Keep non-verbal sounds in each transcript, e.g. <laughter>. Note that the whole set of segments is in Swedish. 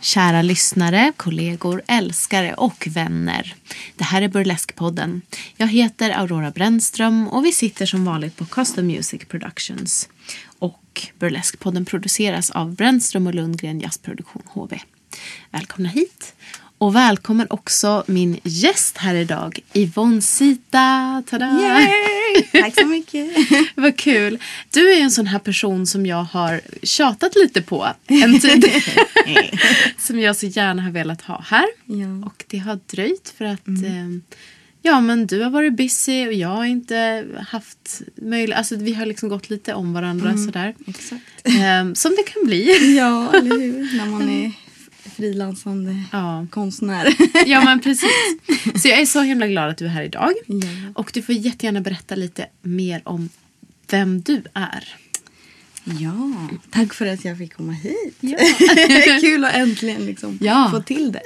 Kära lyssnare, kollegor, älskare och vänner. Det här är Burleskpodden. Jag heter Aurora Brännström och vi sitter som vanligt på Custom Music Productions. Och Burleskpodden produceras av Brännström och Lundgren Jazzproduktion HV. Välkomna hit. Och välkommen också min gäst här idag, Yvonne Sita. Tada! Yay! Tack så mycket. <laughs> Vad kul. Du är en sån här person som jag har tjatat lite på en tid. <laughs> som jag så gärna har velat ha här. Ja. Och det har dröjt för att eh, ja, men du har varit busy och jag har inte haft möjlighet. Alltså vi har liksom gått lite om varandra sådär. Exakt. Eh, som det kan bli. <laughs> Ja, eller hur? När man är frilansande Ja. konstnär. <laughs> Ja men precis. <laughs> Så jag är så himla glad att du är här idag. Ja. Och du får jättegärna berätta lite mer om vem du är. ja, tack för att jag fick komma hit. Ja. <laughs> Kul att äntligen liksom Ja. få till det.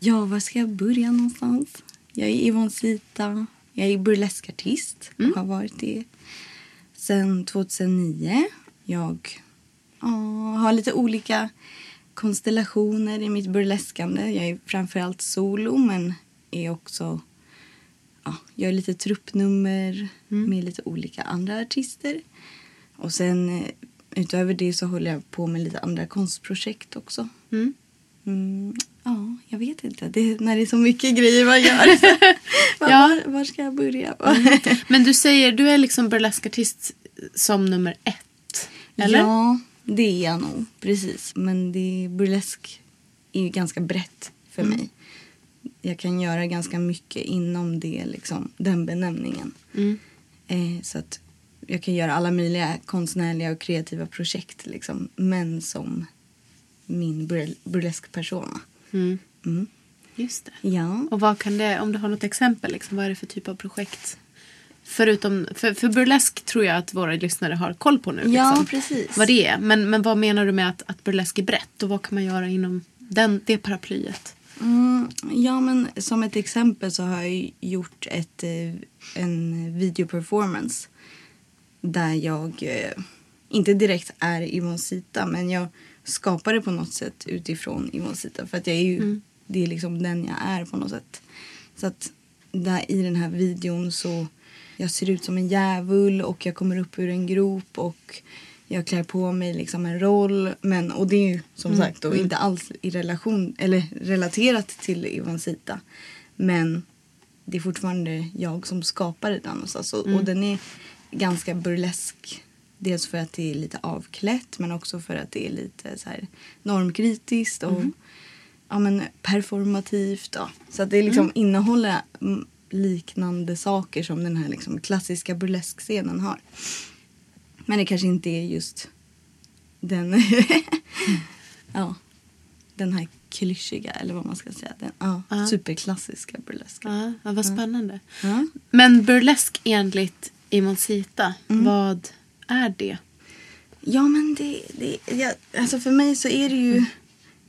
Ja, var ska jag börja någonstans? Jag är Yvonne Sita. Jag är burleskartist och har varit det sedan 2009. Jag ja, har lite olika konstellationer i mitt burleskande. Jag är framförallt solo men är också ja, gör lite truppnummer med lite olika andra artister. Och sen eh, utöver det så håller jag på med lite andra konstprojekt också. Mm. Mm, ja, jag vet inte. Det, när det är så mycket grejer man gör. var, <laughs> <laughs> Ja. var, var ska jag börja? Men du säger, du är liksom burleskartist som nummer ett. Eller? Ja, det är jag nog. Precis. Men det, burlesk är ju ganska brett för Mm. mig. Jag kan göra ganska mycket inom det, liksom, den benämningen. Mm. Eh, så att jag kan göra alla möjliga konstnärliga och kreativa projekt. Liksom, men som min burl- burlesk-persona. Mm. Mm. Just det. Ja. Och vad kan det, om du har något exempel, liksom, vad är det för typ av projekt? Förutom, för, för burlesk tror jag att våra lyssnare har koll på nu. Ja, liksom, precis. Vad det är. Men, men vad menar du med att, att burlesk är brett? Och vad kan man göra inom den, det paraplyet? Mm, ja, men som ett exempel så har jag gjort ett, eh, en videoperformance där jag eh, inte direkt är Yvonne Sita men jag skapar det på något sätt utifrån Yvonne Sita för att jag är ju, det är liksom den jag är på något sätt. Så att där i den här videon så jag ser ut som en djävul och jag kommer upp ur en grop och jag klär på mig liksom en roll. Men, och det är ju som sagt då inte alls i relation, eller relaterat till Ivansita. Men det är fortfarande jag som skapar den. Någonstans. Och, och den är ganska burlesk. Dels för att det är lite avklätt men också för att det är lite så här normkritiskt och ja, men performativt. Ja. Så att det liksom innehåller mm, liknande saker som den här liksom klassiska burleskscenen har. Men det kanske inte är just den, <laughs> ja, den här klyschiga eller vad man ska säga. Den, ja, Ja. Superklassiska burlesken. Ja, ja, vad spännande. Ja. Men burlesk enligt Imonsita, Mm. vad är det? Ja, men det, det, ja, alltså för mig så är det ju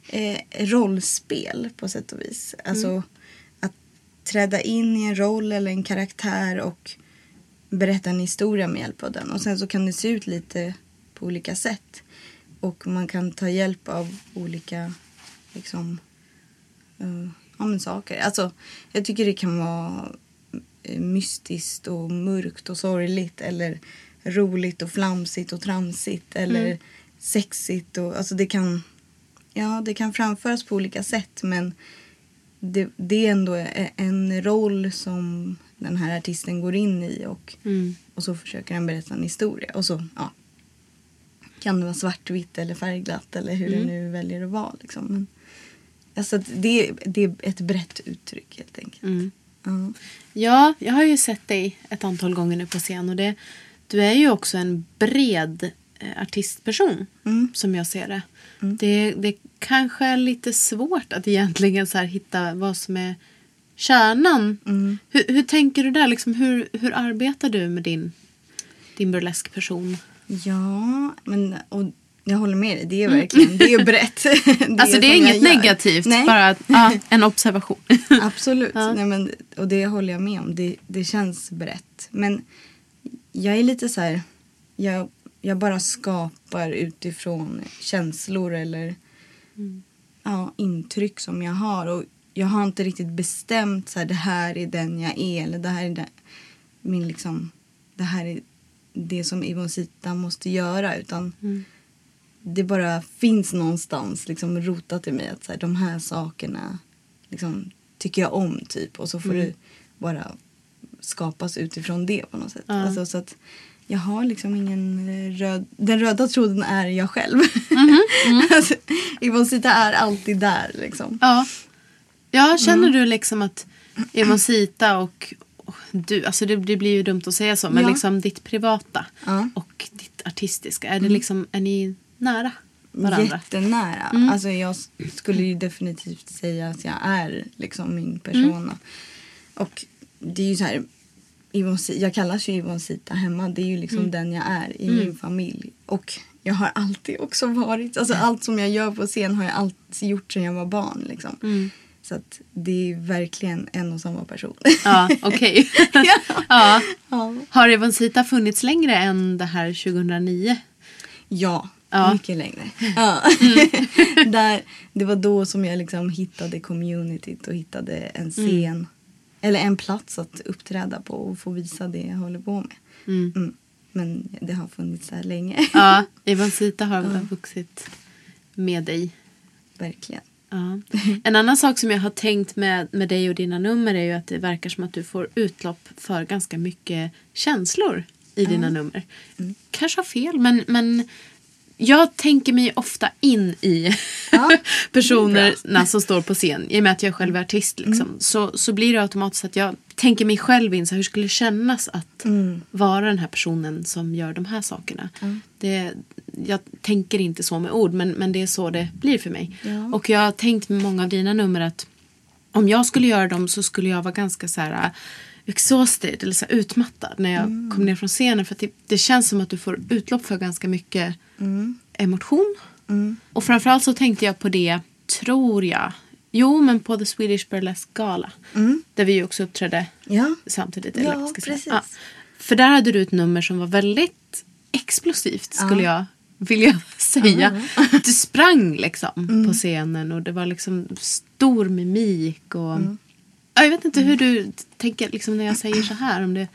eh, rollspel på sätt och vis. Alltså att träda in i en roll eller en karaktär och berätta en historia med hjälp av den. Och sen så kan det se ut lite på olika sätt. Och man kan ta hjälp av olika liksom, eh, ja, men saker. Alltså, jag tycker det kan vara eh, mystiskt och mörkt och sorgligt eller roligt och flamsigt och tramsigt eller sexigt. Och, alltså det, kan, ja, det kan framföras på olika sätt men det, det är ändå en roll som den här artisten går in i och, och så försöker han berätta en historia. Och så ja, kan det vara svartvitt eller färgglatt eller hur det nu väljer att vara. Liksom. Men, alltså det, det är ett brett uttryck helt enkelt. Ja. Ja, jag har ju sett dig ett antal gånger nu på scen och det, du är ju också en bred eh, artistperson som jag ser det. det. Det kanske är lite svårt att egentligen så hitta vad som är kärnan. Hur, hur tänker du där? Liksom, hur, hur arbetar du med din, din burleskperson? Ja, men och jag håller med dig. Det är verkligen det är <laughs> brett. <laughs> det alltså det är jag inget negativt, Nej. bara att, ja, <laughs> en observation. Absolut. Nej, men, och det håller jag med om. Det, det känns brett. Men jag är lite så här... Jag, jag bara skapar utifrån känslor eller ja, intryck som jag har. Och jag har inte riktigt bestämt så här, det här är den jag är. Eller det här är den, min liksom... Det här är det som Ivon Sita måste göra. Utan det bara finns någonstans liksom rotat i mig att så här, de här sakerna liksom, tycker jag om typ och så får det bara skapas utifrån det på något sätt. Alltså, så att jag har liksom ingen eh, röd... Den röda tråden är jag själv. <laughs> alltså, Ivon Sita är alltid där liksom. Ja. Ja, känner du liksom att Evansita och och du, alltså det, det blir ju dumt att säga så, men Ja. liksom ditt privata Ja. och ditt artistiska, är det liksom, är ni nära varandra? Jättenära. Alltså jag skulle ju definitivt säga att jag är liksom min persona. Och det är ju så här. Jag kallas ju Ivon Sita hemma. Det är ju liksom den jag är i min familj. Och jag har alltid också varit, alltså allt som jag gör på scen har jag alltid gjort sedan jag var barn. Liksom. Så att det är verkligen en och samma person. Ja, okej. <laughs> Ja. ja. ja. Har Evansita funnits längre än det här 2009? Ja, Ja. mycket längre. Ja. <laughs> Där, det var då som jag liksom hittade communityt och hittade en scen. Eller en plats att uppträda på och få visa det jag håller på med. Mm. Men det har funnits där länge. <laughs> Ja, <laughs> Evansita har vuxit med dig. Verkligen. Ja. <laughs> En annan sak som jag har tänkt med, med dig och dina nummer är ju att det verkar som att du får utlopp för ganska mycket känslor i dina nummer. Kanske har fel, men, men jag tänker mig ofta in i <laughs> personerna som står på scen. I och med att jag själv är artist liksom, så, så blir det automatiskt att jag tänker mig själv in. Så hur skulle det kännas att vara den här personen som gör de här sakerna? Det, jag tänker inte så med ord, men, men det är så det blir för mig. Och jag har tänkt med många av dina nummer att om jag skulle göra dem så skulle jag vara ganska så här exhausted eller så utmattad när jag kom ner från scenen. För det, det känns som att du får utlopp för ganska mycket emotion. Och framförallt så tänkte jag på det, tror jag, jo men på The Swedish Burlesque Gala. Där vi ju också uppträdde Ja. samtidigt. Ja, eller vad ska precis. För där hade du ett nummer som var väldigt explosivt skulle jag vilja <laughs> säga. Du sprang liksom Mm. på scenen och det var liksom stor mimik. Och... Mm. Ja, Jag vet inte hur du tänker liksom, när jag säger så här. Om, det,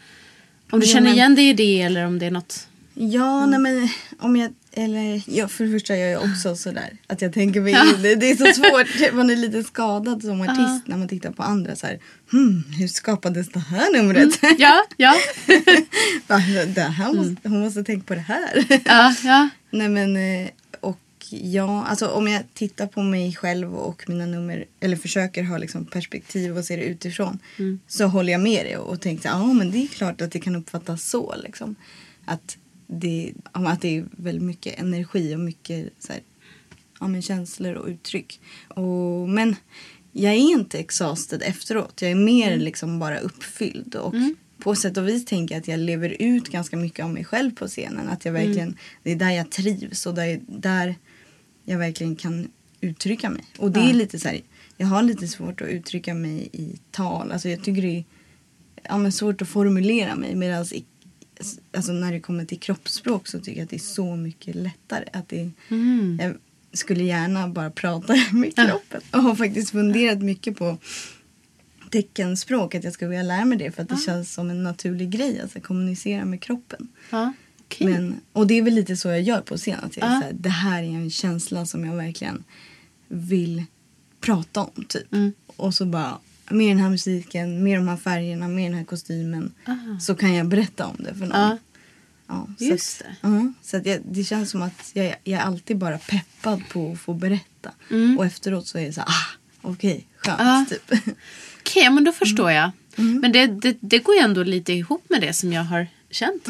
om du Ja, känner igen dig i det eller om det är något... Ja, nej men om jag... Eller, ja, för det första gör jag också sådär. Att jag tänker mig in. Det det är så svårt. Man är lite skadad som artist när man tittar på andra. Så här, hmm, hur skapades det här numret? Ja, ja. <laughs> Va, det här måste, Hon måste tänka på det här. ja, ja. <laughs> Nej men eh, ja, alltså om jag tittar på mig själv och mina nummer eller försöker ha liksom perspektiv och se det utifrån så håller jag med dig och tänker ja men det är klart att det kan uppfattas så liksom. Att det, att det är väldigt mycket energi och mycket så här, ja, men känslor och uttryck. Och, men jag är inte exhausted efteråt. Jag är mer liksom bara uppfylld och på sätt och vis tänker jag att jag lever ut ganska mycket av mig själv på scenen. Att jag verkligen, Det är där jag trivs och där, där jag verkligen kan uttrycka mig. Och det är lite så här, jag har lite svårt att uttrycka mig i tal. Alltså jag tycker det är ja, svårt att formulera mig. Medan alltså när det kommer till kroppsspråk så tycker jag att det är så mycket lättare. Att det, Jag skulle gärna bara prata <laughs> med kroppen. Och har faktiskt funderat mycket på teckenspråk. Att jag skulle vilja lära mig det för att det känns som en naturlig grej. Alltså kommunicera med kroppen. Ja, okej. Men, och det är väl lite så jag gör på scen. Att jag är så här, det här är en känsla som jag verkligen vill prata om. Typ. Mm. Och så bara med den här musiken, med de här färgerna, med den här kostymen. Aha. Så kan jag berätta om det för någon. Ja. Ja, så Just att, det. ja, så att jag, det känns som att jag, jag är alltid bara peppad på att få berätta. Och efteråt så är det så här, ah, okej, skönt. <laughs> Mm. Ja. Typ. Okej, men då förstår jag. Mm. Men det, det, det går ju ändå lite ihop med det som jag har känt.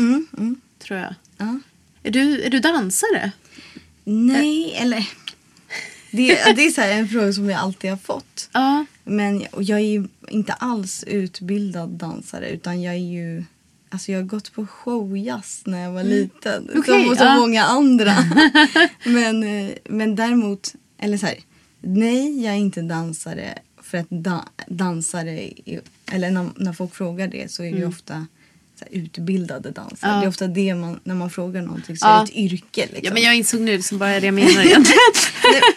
Mm, mm, Tror jag. ja. Är du, är du dansare? Nej, eller... Det, det är så här en fråga som jag alltid har fått. Ja. Men och jag är inte alls utbildad dansare utan jag är ju... Alltså jag har gått på showjazz när jag var liten. Mm. Okej, som så ja. många andra. <laughs> men, eh, men däremot, eller så här, nej jag är inte dansare. För att da, dansare, är, eller när, när folk frågar det så är det ju ofta här, utbildade dansare. Mm. Ja. Det är ofta det man, när man frågar någonting så Ja. är det ett yrke. Liksom. ja, men jag insåg nu som bara det jag menar egentligen.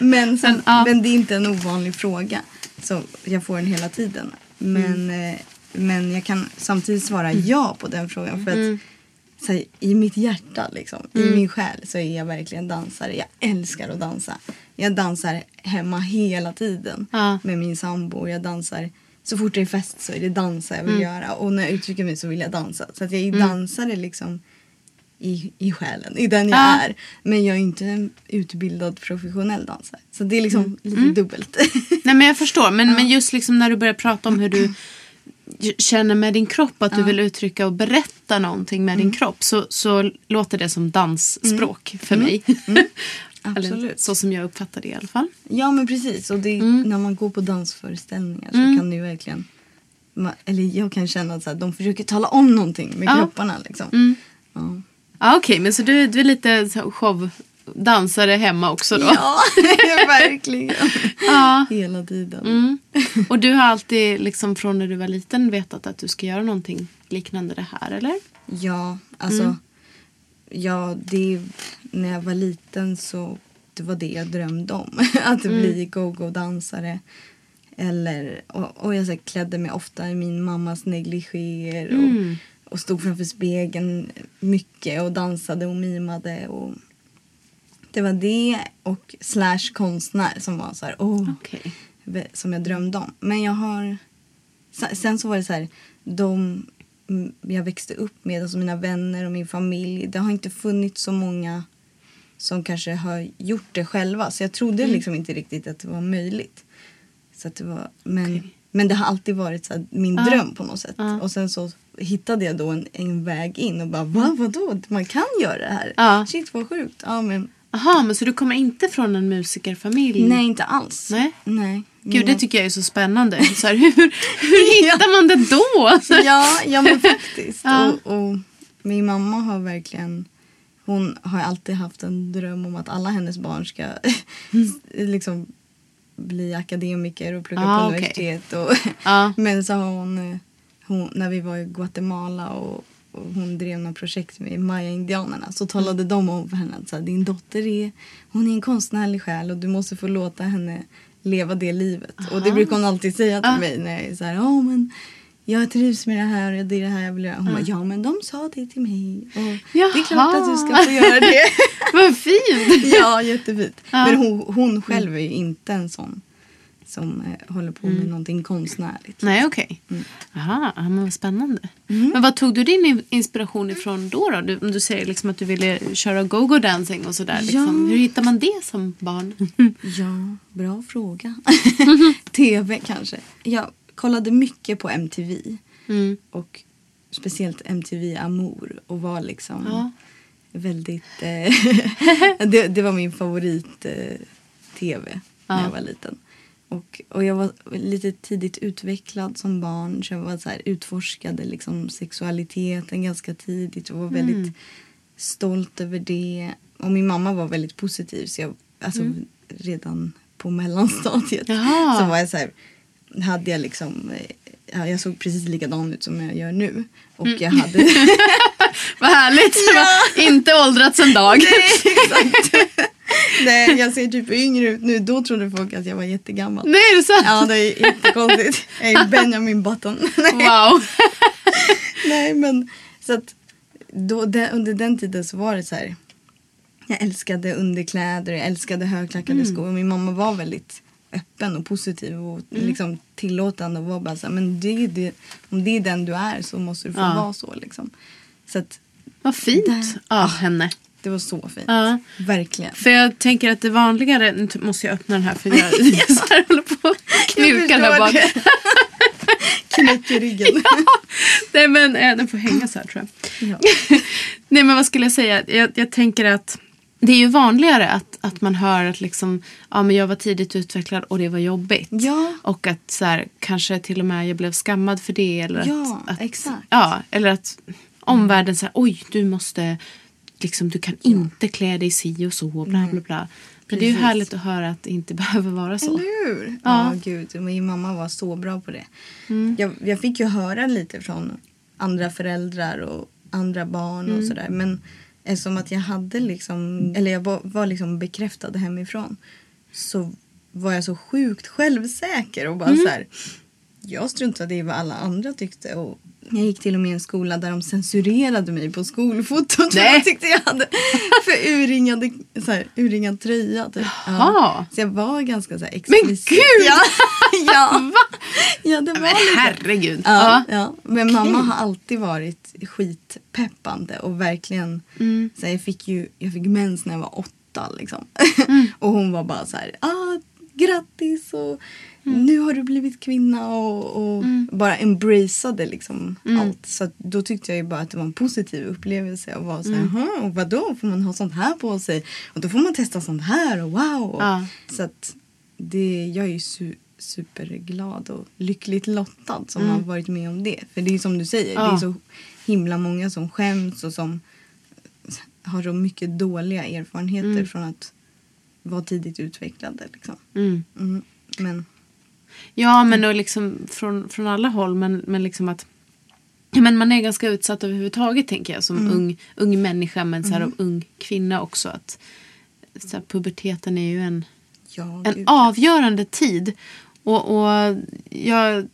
<laughs> Men, sen, Men, ja. men det är inte en ovanlig fråga. Så jag får den hela tiden. Men, Mm. eh, men jag kan samtidigt svara ja på den frågan. För att så här, i mitt hjärta, liksom, Mm. i min själ så är jag verkligen dansare. Jag älskar att dansa. Jag dansar hemma hela tiden med min sambo. Jag dansar så fort det är fest så är det dansa jag vill Mm. göra. Och när jag uttrycker mig så vill jag dansa. Så att jag är dansare liksom i, i själen, i den jag Ja. är. Men jag är inte en utbildad professionell dansare. Så det är liksom Mm. lite dubbelt. <laughs> Nej, men jag förstår. Men, men just liksom när du börjar prata om hur du känner med din kropp att du vill uttrycka och berätta någonting med Mm. din kropp så, så låter det som dansspråk för mig. <laughs> Mm. Eller Absolut. så som jag uppfattar det i alla fall. ja men precis. Och det, Mm. när man går på dansföreställningar så kan det ju verkligen... Eller jag kan känna att så här, de försöker tala om någonting med Ja. Mm. kropparna. Liksom. Ja. Ja, Okej, men så du, du är lite showdansare hemma också då? ja, verkligen. <laughs> Ja. Hela tiden. Mm. Och du har alltid liksom från när du var liten vetat att du ska göra någonting liknande det här, eller? Ja, alltså. Mm. Ja, det, när jag var liten så det var det jag drömde om. <laughs> Att Mm. bli go-go-dansare. Eller, och, och jag så här, klädde mig ofta i min mammas negligéer. Mm. Och, och stod framför spegeln mycket och dansade och mimade. Och det var det och slash konstnär som var så här, oh, Okej. som jag drömde om. Men jag har... se- Sen så var det så här, de jag växte upp med, alltså mina vänner och min familj. Det har inte funnits så många som kanske har gjort det själva. Så jag trodde Mm. liksom inte riktigt att det var möjligt. Så att det var, men, Okej. men det har alltid varit så min Ja. dröm på något sätt. Ja. Och sen så hittade jag då en, en väg in och bara, va, vadå? Man kan göra det här? Ja. Shit vad sjukt. Ja, men, Aha, men så du kommer inte från en musikerfamilj? nej, inte alls. Nej. nej. Gud, det tycker jag är så spännande. Så här, hur, hur <laughs> hittar man det då? Ja, ja men faktiskt. Ja. Och, och min mamma har verkligen hon har alltid haft en dröm om att alla hennes barn ska <laughs> liksom bli akademiker och plugga Ah, på okej. universitet. Och, Ja. <laughs> Men så har hon, eh, hon, när vi var i Guatemala och hon drev några projekt med maya-indianerna så talade de om för henne att här, din dotter är, hon är en konstnärlig själ och du måste få låta henne leva det livet. Och det brukar hon alltid säga till Ah. mig när jag är så här, ja men jag trivs med det här och det är det här jag vill göra. Hon bara, ja men de sa det till mig. Och det är klart att du ska få Jaha. göra det. <laughs> Vad fint! ja, jättefint. Ja. Men hon, hon själv är ju inte en sån som eh, håller på med någonting konstnärligt. Nej, okej. Jaha, ja, men vad spännande. Men vad tog du din in- inspiration ifrån då? då? Du, om du säger liksom att du ville köra go-go dancing och sådär. Liksom. Ja. Hur hittar man det som barn? <laughs> Ja, bra fråga. <laughs> TV kanske. Jag kollade mycket på MTV. Mm. Och speciellt MTV Amour. Och var liksom Ja. väldigt... Eh, <laughs> det, det var min favorit eh, TV när Ja. jag var liten. Och, och jag var lite tidigt utvecklad som barn så jag var så här, utforskade liksom sexualiteten ganska tidigt och var väldigt Mm. stolt över det. Och min mamma var väldigt positiv så jag, alltså redan på mellanstadiet Mm. Jaha. så var jag så här, hade jag liksom, eh, ja, jag såg precis likadan ut som jag gör nu. Och Mm. jag hade <laughs> Vad härligt. <laughs> Inte åldrats en dag. Nej, <laughs> <laughs> jag ser typ yngre ut nu. Då trodde folk att jag var jättegammal. Nej, är det sant? Ja, det är jättekonstigt. Jag är <laughs> Benjamin Button. <laughs> Nej, Wow. nej men så att då, det, under den tiden så var det så här. Jag älskade underkläder, jag älskade högklackade skor. Och min mamma var väldigt öppen och positiv och liksom tillåtande och var bara så här, men det, det, om det är den du är så måste du få Ja. vara så liksom. Så att Vad fint Där. av henne. Det var så fint. Ja. Verkligen. För jag tänker att det vanligare, nu måste jag öppna den här för jag, <laughs> jag håller på och knirkar Jag här bak. förstår det. <laughs> Knäck i ryggen. <laughs> Nej men eh, den får hänga så här tror jag. Ja. Nej men vad skulle jag säga? Jag, jag tänker att det är ju vanligare att, att man hör att liksom, ja, men jag var tidigt utvecklad och det var jobbigt. Ja. Och att så här, kanske till och med jag blev skammad för det. Eller Ja, att, att, exakt. Ja, eller att omvärlden säger oj du måste, liksom, du kan inte klä dig si och så bla bla bla. Men det är ju härligt att höra att det inte <laughs> behöver vara så. Eller hur? Ja. Ja, gud. Min mamma var så bra på det. Jag, jag fick ju höra lite från andra föräldrar och andra barn och sådär. Men eftersom att jag hade liksom, eller jag var, var liksom bekräftad hemifrån så var jag så sjukt självsäker och bara så här. Jag struntade i vad alla andra tyckte och jag gick till och med i en skola där de censurerade mig på skolfotot. för Nej. De tyckte jag hade för urringade, så här, urringad tröja. Typ. Jaha. Så jag var ganska så här Men explicit. gud! Ja, <laughs> ja. ja det var Men lite. herregud. Ja, ja. Men mamma har alltid varit skitpeppande och verkligen Mm. så här, jag, fick ju, jag fick mens när jag var åtta liksom. Mm. <laughs> och hon var bara så här, ah, grattis och Mm. nu har du blivit kvinna och, och bara embraceade liksom Mm. allt. Så då tyckte jag bara att det var en positiv upplevelse och var så Mm. här, "Jaha, och vadå får man ha sånt här på sig? Och då får man testa sånt här och wow. Ja. Så att det, jag är ju su- superglad och lyckligt lottad som har varit med om det. För det är som du säger, Mm. Ja. det är så himla många som skäms och som har så mycket dåliga erfarenheter från att vara tidigt utvecklade. Liksom. Mm. Mm. Men Ja, men och liksom från, från alla håll. Men, men liksom att men man är ganska utsatt överhuvudtaget tänker jag som Mm. ung, ung människa men så här, och ung kvinna också. Att, så här, puberteten är ju en, ja, en avgörande tid. Och, och jag,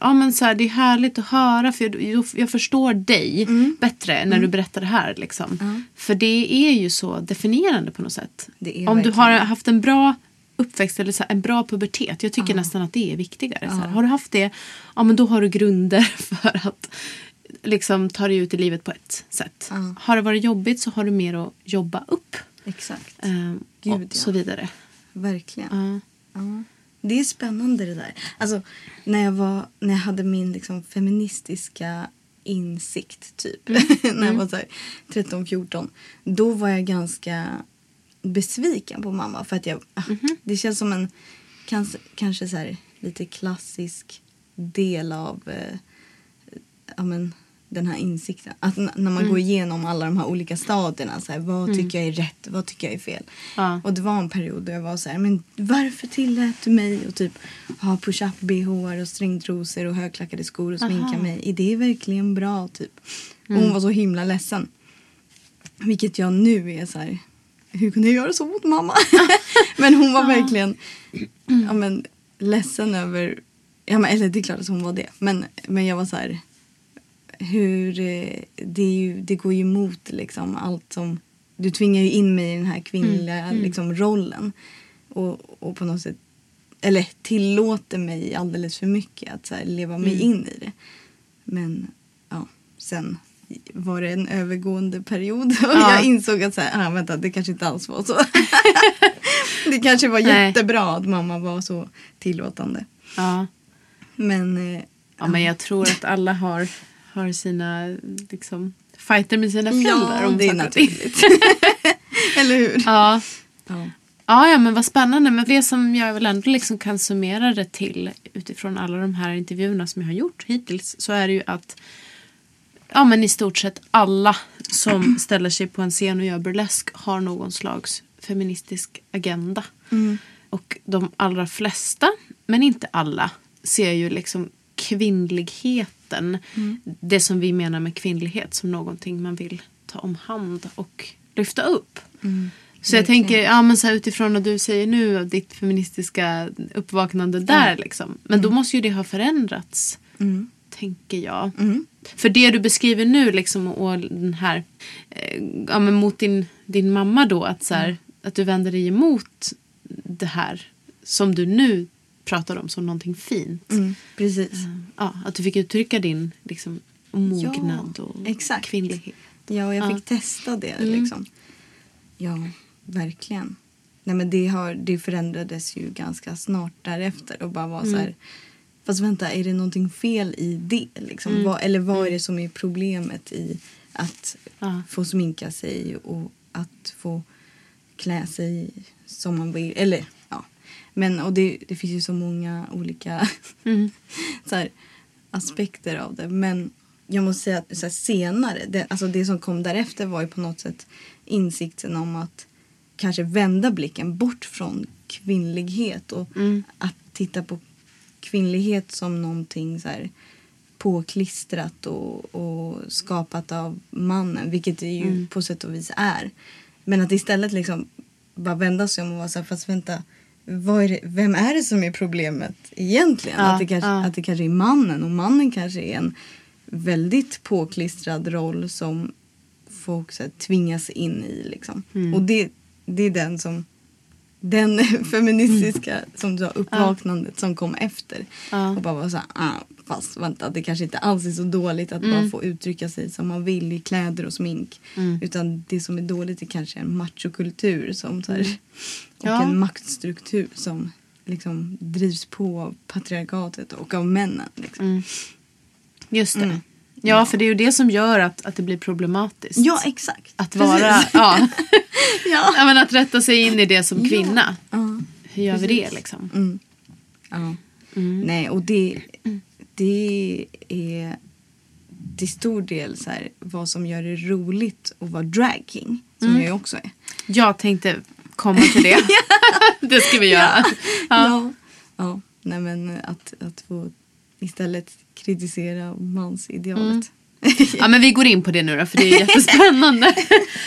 ja, men så här, det är härligt att höra för jag, jag förstår dig Mm. bättre när du berättar det här. Liksom. För det är ju så definierande på något sätt. Om du verkligen har det. haft en bra uppväxt eller så här, en bra pubertet. Jag tycker nästan att det är viktigare. Så här, har du haft det, ja men då har du grunder <laughs> för att liksom ta dig ut i livet på ett sätt. Ja. Har det varit jobbigt så har du mer att jobba upp. Exakt, ehm, Gud, och ja. så vidare. verkligen. Ja. Ja. Det är spännande det där. Alltså, när, jag var, när jag hade min liksom, feministiska insikt typ. <laughs> när jag var så här, 13-14. Då var jag ganska besviken på mamma. För att jag, ah, Det känns som en kanske, kanske så här, lite klassisk del av eh, ja, men, den här insikten. Att när man går igenom alla de här olika stadierna. Så här, vad tycker jag är rätt? Vad tycker jag är fel? Ja. Och det var en period då jag var så här, men varför tillät du mig att typ ha push-up bh och stringtrosor och högklackade skor och sminka Aha. mig? Är det verkligen bra? typ? Och hon var så himla ledsen. Vilket jag nu är så här, hur kunde jag göra så mot mamma? <laughs> men hon var verkligen ja, men, ledsen över, ja, men, eller det är klart att hon var det. Men, men jag var så här, hur, eh, det, ju, det går ju emot liksom allt som, du tvingar ju in mig i den här kvinnliga Liksom, rollen. Och, och på något sätt, eller tillåter mig alldeles för mycket att så här, leva mig in i det. Men ja, sen var det en övergående period <laughs> och Ja. jag insåg att så här, ah, vänta, det kanske inte alls var så. <laughs> det kanske var Nej. jättebra att mamma var så tillåtande. Ja. Men eh, ja, men jag tror att alla har, har sina liksom, fighter med sina föräldrar. ja, om det är naturligt. <laughs> Eller hur? Ja. Ja, ja, men vad spännande. Men det som jag väl ändå liksom kan summera det till utifrån alla de här intervjuerna som jag har gjort hittills så är det ju att ja, men i stort sett alla som <clears throat> ställer sig på en scen och gör burlesk har någon slags feministisk agenda. Och de allra flesta, men inte alla, ser ju liksom kvinnligheten, det som vi menar med kvinnlighet, som någonting man vill ta om hand och lyfta upp. Så jag tänker, ja, men så här, utifrån vad du säger nu, av ditt feministiska uppvaknande där, liksom. men då måste ju det ha förändrats, tänker jag. För det du beskriver nu, liksom, och den här, eh, ja, men mot din, din mamma då, att, så här, att du vänder dig emot det här som du nu pratar om som någonting fint. Mm, precis. Ja, att du fick uttrycka din liksom, mognad Ja, och exakt. kvinnlighet. Ja, och jag Ja. fick testa det. Mm. Liksom. Ja, verkligen. Nej, men det, har, det förändrades ju ganska snart därefter. Och bara var Mm. så här, fast vänta, är det någonting fel i det? Liksom? Mm. Vad, eller vad är det som är problemet i att Ja. få sminka sig och att få klä sig som man vill? Eller, ja. Men, och det, det finns ju så många olika <laughs> Mm. så här, aspekter av det. Men jag måste säga att så här, senare, det, alltså det som kom därefter var ju på något sätt insikten om att kanske vända blicken bort från kvinnlighet och att titta på kvinnlighet som någonting så här påklistrat och, och skapat av mannen, vilket det ju på sätt och vis är. Men att istället liksom bara vända sig om och vara så här, fast vänta, är det, vem är det som är problemet egentligen? Ja, att, det kanske, ja. att det kanske är mannen och mannen kanske är en väldigt påklistrad roll som folk så här, tvingas in i. Liksom. Mm. Och det, det är den som den <laughs> feministiska som du har, uppvaknandet som kom efter. Mm. Ja. Och bara var så här, ah, fast vänta det kanske inte alls är så dåligt att Mm. bara få uttrycka sig som man vill i kläder och smink. Utan det som är dåligt är kanske en machokultur som så här, och Mm. Ja. en maktstruktur som liksom drivs på av patriarkatet och av männen. Liksom. Mm. Just det. Mm. Ja, för det är ju det som gör att, att det blir problematiskt. Ja, exakt. Att Precis. vara, ja. <laughs> ja. ja, men att rätta sig in i det som kvinna. Ja. Hur gör vi Precis. det liksom? Mm. Ja. Mm. Nej, och det, det är till stor del så här, vad som gör det roligt att vara drag king. Som Mm. jag också är. Jag tänkte komma till det. <laughs> <laughs> det ska vi göra. Ja. ja. Nej, men att, att få istället kritisera mansidealet. <laughs> Ja, men vi går in på det nu då, för det är jättespännande.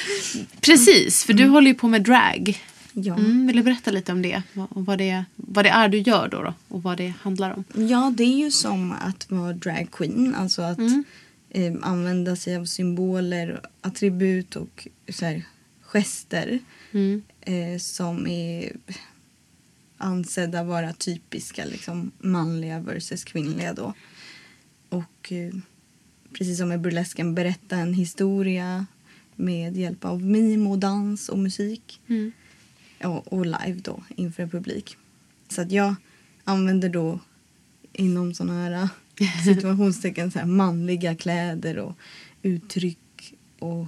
<laughs> Precis, för du håller ju på med drag. Ja. Mm, vill du berätta lite om det? Vad, och vad, det? vad det är du gör då, då och vad det handlar om? Ja, det är ju som att vara drag queen. Alltså att eh, använda sig av symboler, attribut och så här, gester eh, som är ansedda vara typiska liksom, manliga versus kvinnliga. Då. Och eh, precis som med burlesken berätta en historia med hjälp av mim och dans och musik. Och, och live då inför publik. Så att jag använder då inom såna här äh, <laughs> situationstecken så här manliga kläder och uttryck och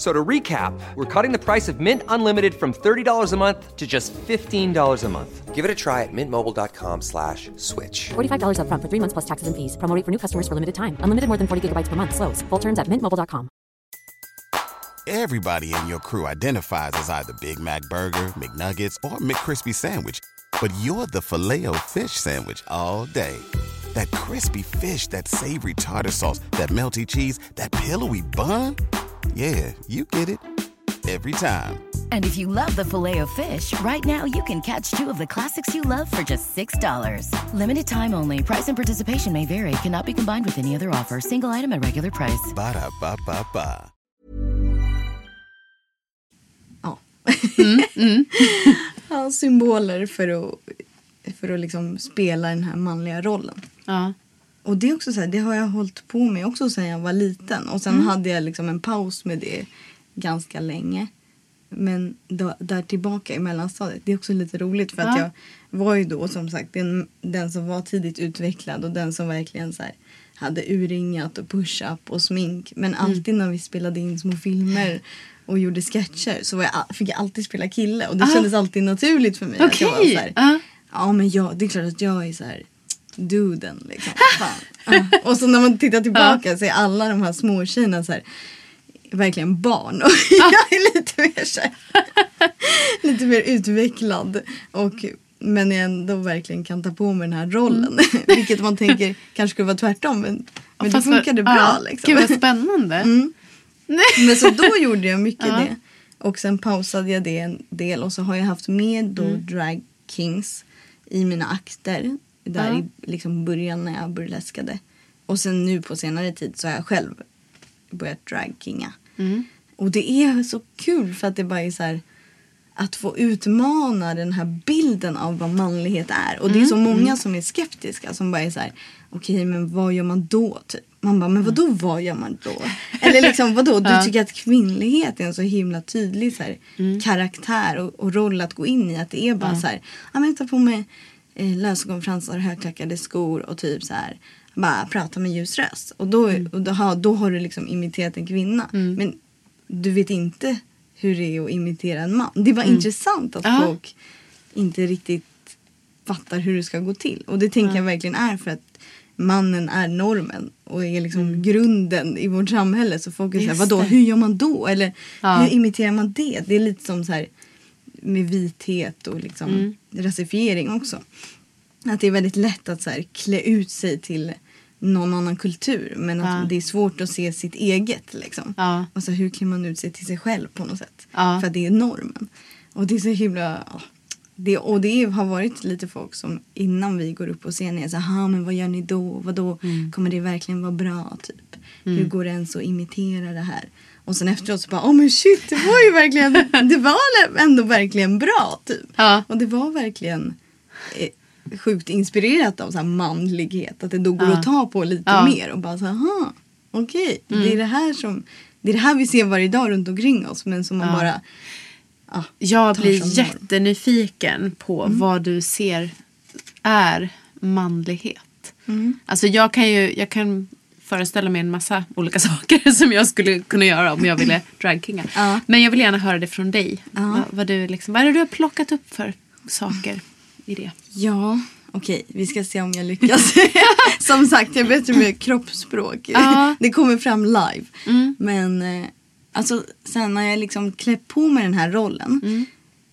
F- So to recap, we're cutting the price of Mint Unlimited from $30 a month to just $15 a month. Give it a try at mintmobile.com slash switch. $45 upfront for three months plus taxes and fees. Promo rate for new customers for limited time. Unlimited more than 40 gigabytes per month. Slows. Full terms at mintmobile.com. Everybody in your crew identifies as either Big Mac Burger, McNuggets, or McCrispy Sandwich. But you're the filet fish Sandwich all day. That crispy fish, that savory tartar sauce, that melty cheese, that pillowy bun. Yeah, you get it. Every time. And if you love the filet of fish, right now you can catch two of the classics you love for just $6. Limited time only. Price and participation may vary. Cannot be combined with any other offer. Single item at regular price. Ba-da-ba-ba-ba. Ja. Mm, mm. <laughs> ja, symboler för att, för att liksom spela den här manliga rollen. Ja. Och det är också så här, det har jag hållit på med också sedan jag var liten. Och sen hade jag liksom en paus med det ganska länge. Men då, där tillbaka i mellanstadiet, det är också lite roligt för att Ja. jag var ju då som sagt den, den som var tidigt utvecklad och den som verkligen så här, hade urringat och push-up och smink. Men alltid när vi spelade in små filmer och gjorde sketcher så var jag, fick jag alltid spela kille och det Ah. kändes alltid naturligt för mig. att jag var så här, Ja. Ja men jag, det är klart att jag är så här duden liksom. Ja. Och så när man tittar tillbaka så är alla de här små tjejerna så här verkligen barn. Och <laughs> jag är lite mer så här, <laughs> lite mer utvecklad. Och men jag ändå verkligen kan ta på mig den här rollen. <laughs> Vilket man tänker kanske skulle vara tvärtom. Men, men det funkade bra ja. liksom. Gud vad spännande. Mm. Men så då gjorde jag mycket Ja. det. Och sen pausade jag det en del och så har jag haft med då Mm. Drag Kings i mina akter. Där i liksom början när jag burleskade. Och sen nu på senare tid så har jag själv börjat dragkinga. Mm. Och det är så kul för att det bara är så här att få utmana den här bilden av vad manlighet är. Och det är så Mm. många som är skeptiska som bara är så här, okej men vad gör man då? Typ. Man bara, men vadå vad gör man då? <laughs> Eller liksom vadå, du tycker att kvinnlighet är en så himla tydlig så här, karaktär och, och roll att gå in i. Att det är bara så här, ja men ta på mig lösögonfransar, högklackade skor och typ så här bara prata med ljus röst. Och då, och då, har, då har du liksom imiterat en kvinna. Men du vet inte hur det är att imitera en man. Det var intressant att Ja. folk inte riktigt fattar hur det ska gå till. Och det tänker jag verkligen är för att mannen är normen och är liksom grunden i vårt samhälle. Så folk är såhär, Just vadå, hur gör man då? Eller Ja. hur imiterar man det? Det är lite som så här med vithet och liksom Mm. rasifiering också. Att det är väldigt lätt att så här klä ut sig till någon annan kultur men att Ja. det är svårt att se sitt eget. Liksom. Ja. Alltså hur klär man ut sig till sig själv på något sätt? Ja. För att det är normen. Och det är så himla... Det, och det har varit lite folk som innan vi går upp på scenen är så här, men vad gör ni då? Vadå? Mm. Kommer det verkligen vara bra? Typ? Hur går det ens att imitera det här? Och sen efteråt så bara, oh men shit, det var ju verkligen, <laughs> det var ändå verkligen bra typ. Ja. Och det var verkligen eh, sjukt inspirerat av så manlighet. Att det då går Ja. att ta på lite Ja. mer och bara så aha, okej, det är det här som, det är det här vi ser varje dag runt omkring oss men som man bara, ja, Jag blir norm. jättenyfiken på Mm. vad du ser är manlighet. Mm. Alltså jag kan ju jag kan föreställa mig en massa olika <laughs> saker som jag skulle kunna göra om jag ville <clears throat> dragkinga. Ja. Men jag vill gärna höra det från dig. Ja. Vad, vad, du liksom, vad är det du har plockat upp för saker i det? Ja, okej, vi ska se om jag lyckas. <laughs> Som sagt, jag är bättre med kroppsspråk. Ja. <laughs> Det kommer fram live. Mm. Men eh, alltså, sen när jag liksom klär på mig den här rollen Mm.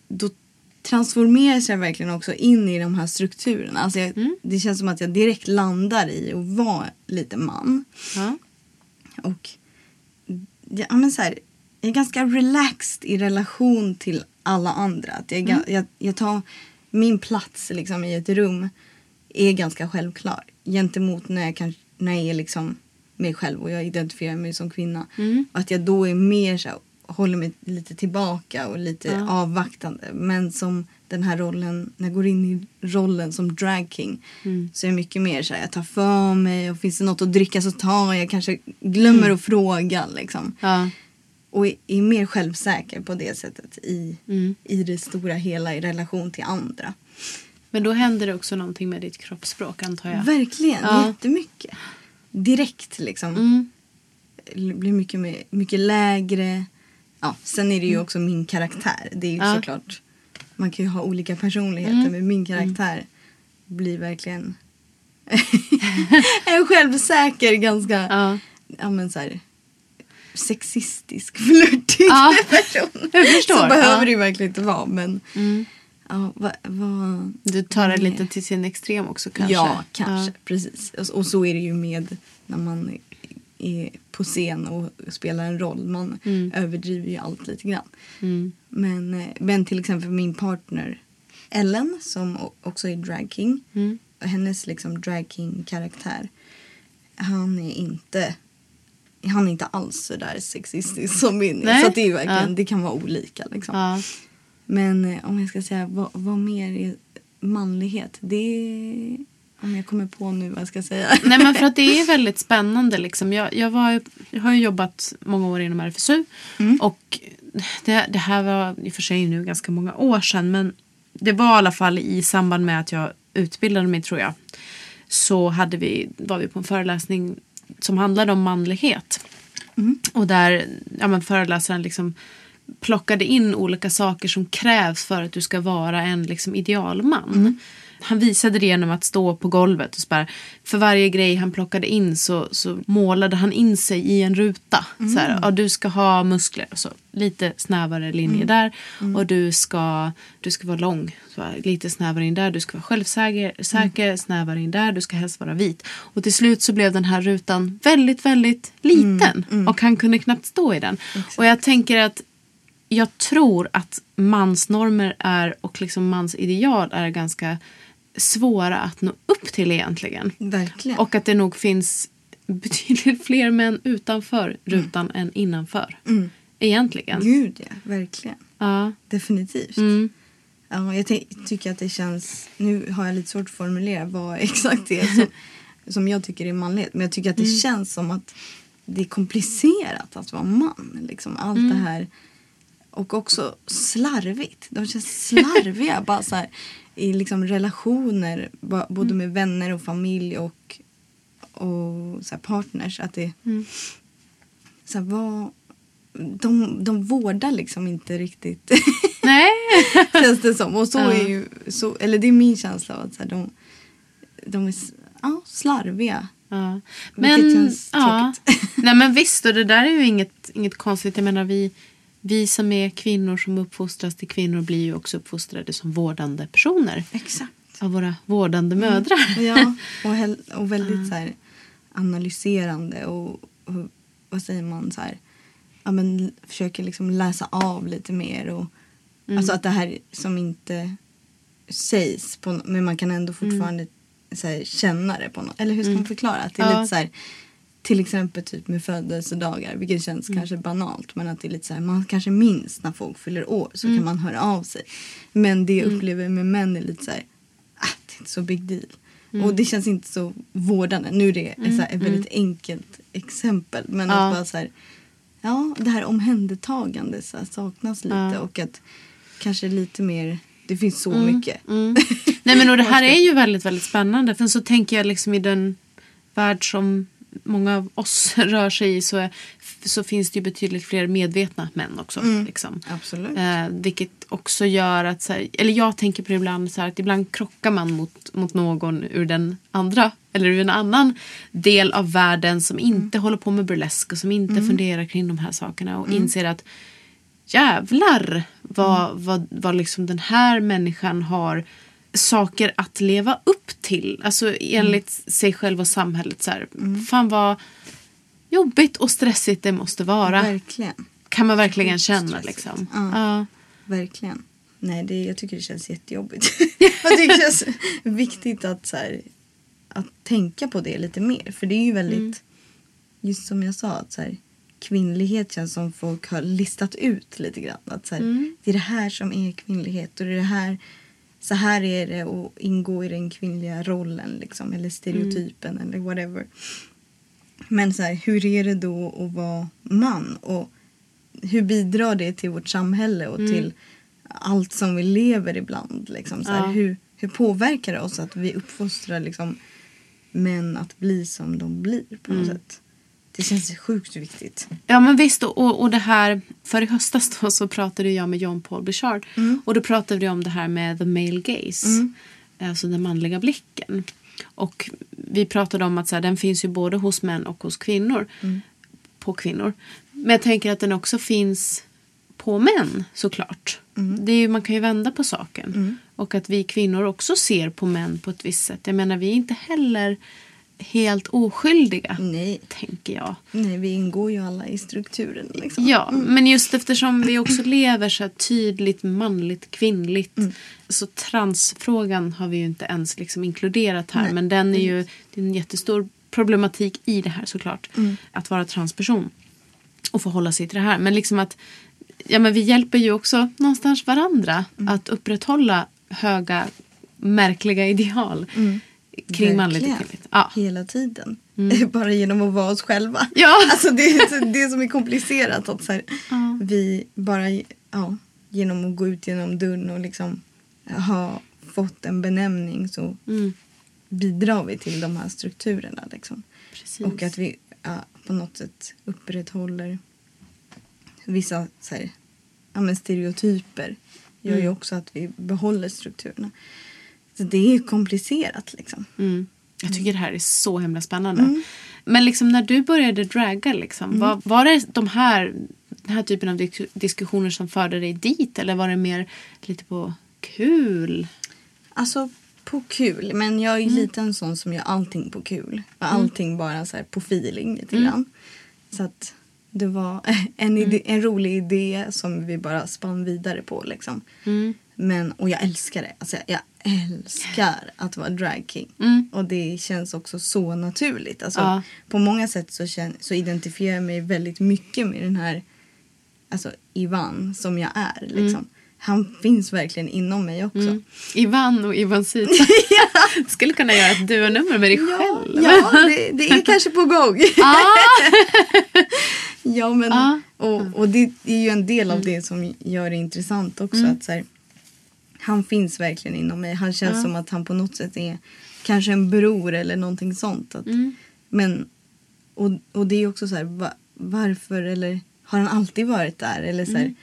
då transformeras jag verkligen också in i de här strukturerna. Alltså jag, Mm. Det känns som att jag direkt landar i att vara lite man. Ja. Och ja, men så här, jag är ganska relaxed i relation till alla andra. Att jag, ga- jag, jag tar min plats liksom, i ett rum är ganska självklar gentemot när jag, kan, när jag är liksom mig själv och jag identifierar mig som kvinna. Och att jag då är mer så här, håller mig lite tillbaka och lite Ja. avvaktande. Men som den här rollen, när jag går in i rollen som drag king så är jag mycket mer så här, jag tar för mig och finns det något att dricka så tar jag, kanske glömmer att fråga liksom. Ja. Och är, är mer självsäker på det sättet i, Mm. i det stora hela i relation till andra. Men då händer det också någonting med ditt kroppsspråk antar jag. Verkligen, Ja. jättemycket. Direkt liksom. Mm. Blir mycket, mer, mycket lägre. Ja, sen är det ju också min karaktär. Det är ju Ja. såklart, man kan ju ha olika personligheter Mm. men min karaktär blir verkligen <laughs> en självsäker, ganska Ja. ja, men så här, sexistisk, flörtig Ja, <laughs> person. jag förstår. Så behöver Ja. Mm. det ju verkligen inte vara men ja, vad, vad, Du tar det lite till sin extrem också kanske? Ja, kanske. Precis. Och, och så är det ju med när man är på scen och spelar en roll. Man överdriver ju allt lite grann. Mm. Men, eh, men till exempel min partner Ellen som också är drag king. Mm. Hennes liksom drag king karaktär. Han är inte han är inte alls så där sexistisk som min. Nej. Så det är verkligen, Ja. det kan vara olika liksom. Ja. Men eh, om jag ska säga vad, vad mer är manlighet? Det är, om jag kommer på nu vad jag ska säga. Nej men för att det är <laughs> väldigt spännande liksom. Jag, jag, var, jag har ju jobbat många år inom RFSU. Och det, det här var i och för sig nu ganska många år sedan. Men det var i alla fall i samband med att jag utbildade mig tror jag. Så hade vi, var vi på en föreläsning som handlade om manlighet. Och där ja, men föreläsaren liksom plockade in olika saker som krävs för att du ska vara en liksom, idealman. Han visade det genom att stå på golvet och så bara, för varje grej han plockade in så, så målade han in sig i en ruta. Så här, ja, du ska ha muskler, och så, lite snävare linje där. Och du ska, du ska vara lång, så här, lite snävare in där. Du ska vara självsäker, säker, snävare in där. Du ska helst vara vit. Och till slut så blev den här rutan väldigt, väldigt liten. Och han kunde knappt stå i den. Och jag tänker att jag tror att mansnormer är och liksom mansideal är ganska svåra att nå upp till egentligen. Verkligen. Och att det nog finns betydligt fler män utanför rutan än innanför. Egentligen. Gud ja, verkligen. Ja. Definitivt. Mm. Ja, jag ty- tycker att det känns, nu har jag lite svårt att formulera vad <laughs> exakt det är som, som jag tycker är manlighet. Men jag tycker att det Mm. känns som att det är komplicerat att vara man. Liksom, allt Mm. det här. Och också slarvigt. De känns slarviga <laughs> bara så här, i liksom relationer. Både Mm. med vänner och familj och, och så här partners. Att det, Mm. så här, vad, de, de vårdar liksom inte riktigt Nej. <laughs> känns det som. Och så Ja. är ju, så, eller det är min känsla av att så här, de, de är ja, slarviga. Ja. Vilket Men, känns ja. tråkigt. Nej men visst, och det där är ju inget, inget konstigt. Jag menar vi, vi som är kvinnor som uppfostras till kvinnor blir ju också uppfostrade som vårdande personer. Exakt. Av våra vårdande mödrar. Ja, och, och väldigt så här, analyserande och, och vad säger man så här, ja, men, försöker liksom läsa av lite mer. Och, Alltså att det här som inte sägs, på, men man kan ändå fortfarande så här, känna det på något. Eller hur ska man förklara? Att det är Ja. lite så här, till exempel typ med födelsedagar, vilket känns kanske banalt. Men att det är lite så här, man kanske minns när folk fyller år så kan man höra av sig. Men det jag upplever med män är lite så här, ah, det är inte så big deal. Och det känns inte så vårdande. Nu är det ett, så här, ett väldigt enkelt exempel. Men Ja. att bara så här, ja, det här omhändertagandet så här, saknas lite. Ja. Och att kanske lite mer, det finns så Mm. mycket. <laughs> Nej men och det här är ju väldigt, väldigt spännande. För så tänker jag liksom i den värld som många av oss <laughs> rör sig i så, är, så finns det ju betydligt fler medvetna män också. Liksom. Absolut. Eh, vilket också gör att, så här, eller jag tänker på det ibland så här, att ibland krockar man mot, mot någon ur den andra eller ur en annan del av världen som inte håller på med burlesk och som inte funderar kring de här sakerna och inser att jävlar vad, vad, vad liksom den här människan har saker att leva upp till. Alltså enligt sig själv och samhället. Så här, Fan vad jobbigt och stressigt det måste vara. Verkligen. Kan man verkligen känna liksom. Ja. Ja. Verkligen. Nej, det, jag tycker det känns jättejobbigt. <laughs> jag tycker det känns viktigt att, så här, att tänka på det lite mer. För det är ju väldigt, Mm. just som jag sa, att så här, kvinnlighet känns som folk har listat ut lite grann. Att så här, Mm. Det är det här som är kvinnlighet och det är det här, så här är det att ingå i den kvinnliga rollen liksom, eller stereotypen eller whatever. Men så här, hur är det då att vara man? Och hur bidrar det till vårt samhälle och till allt som vi lever ibland? Liksom, så här, Ja. hur, hur påverkar det oss att vi uppfostrar liksom, män att bli som de blir på något sätt? Det känns sjukt viktigt. Ja men visst och, och, det här, för i höstas då så pratade jag med John Paul Bichard och då pratade vi om det här med the male gaze. Alltså den manliga blicken. Och vi pratade om att så här, den finns ju både hos män och hos kvinnor. På kvinnor. Men jag tänker att den också finns på män såklart. Det är ju, man kan ju vända på saken. Och att vi kvinnor också ser på män på ett visst sätt. Jag menar vi är inte heller helt oskyldiga. Nej. Tänker jag. Nej, vi ingår ju alla i strukturen. Liksom. Ja, men just eftersom vi också lever så här tydligt manligt, kvinnligt. Så transfrågan har vi ju inte ens liksom inkluderat här. Nej, Men den är ju det är en jättestor problematik i det här såklart. Att vara transperson. Och förhålla sig till det här. Men liksom att ja, men vi hjälper ju också någonstans varandra. Att upprätthålla höga, märkliga ideal. Kring manligt och kvinnligt. Ja. Hela tiden. <laughs> Bara genom att vara oss själva. Ja. <laughs> Alltså det, är, det som är komplicerat. Att så här, Vi bara ja, genom att gå ut genom dörren och liksom ha fått en benämning så Mm. bidrar vi till de här strukturerna. Liksom. Precis. Och att vi ja, på något sätt upprätthåller vissa så här, ja, stereotyper. Gör Mm. ju också att vi behåller strukturerna. Så det är komplicerat liksom. Mm. Jag tycker det här är så himla spännande. Men liksom när du började dragga, liksom, var, var det de här, den här typen av dis- diskussioner som förde dig dit? Eller var det mer lite på kul? Alltså på kul. Men jag är Mm. lite en sån som gör allting på kul. Och allting bara så på feeling lite Mm. grann. Så att det var <laughs> en, idé, en rolig idé som vi bara spann vidare på liksom. Mm. Men, och jag älskar det. Alltså, jag älskar att vara drag king. Och det känns också så naturligt. Alltså, Ja. På många sätt så, känn, så identifierar jag mig väldigt mycket med den här alltså, Ivan som jag är. Liksom. Han finns verkligen inom mig också. Mm. Ivan och Ivansita. <laughs> Skulle kunna göra ett duonummer med dig Ja, själv. ja det, det är kanske på gång. <laughs> Ah! <laughs> ja, men, Ja. och, och det är ju en del av det som gör det intressant också. Att så här, han finns verkligen inom mig. Han känns som att han på något sätt är kanske en bror eller någonting sånt. Att, Men, och, och det är också så här, va, varför eller har han alltid varit där? Eller så här,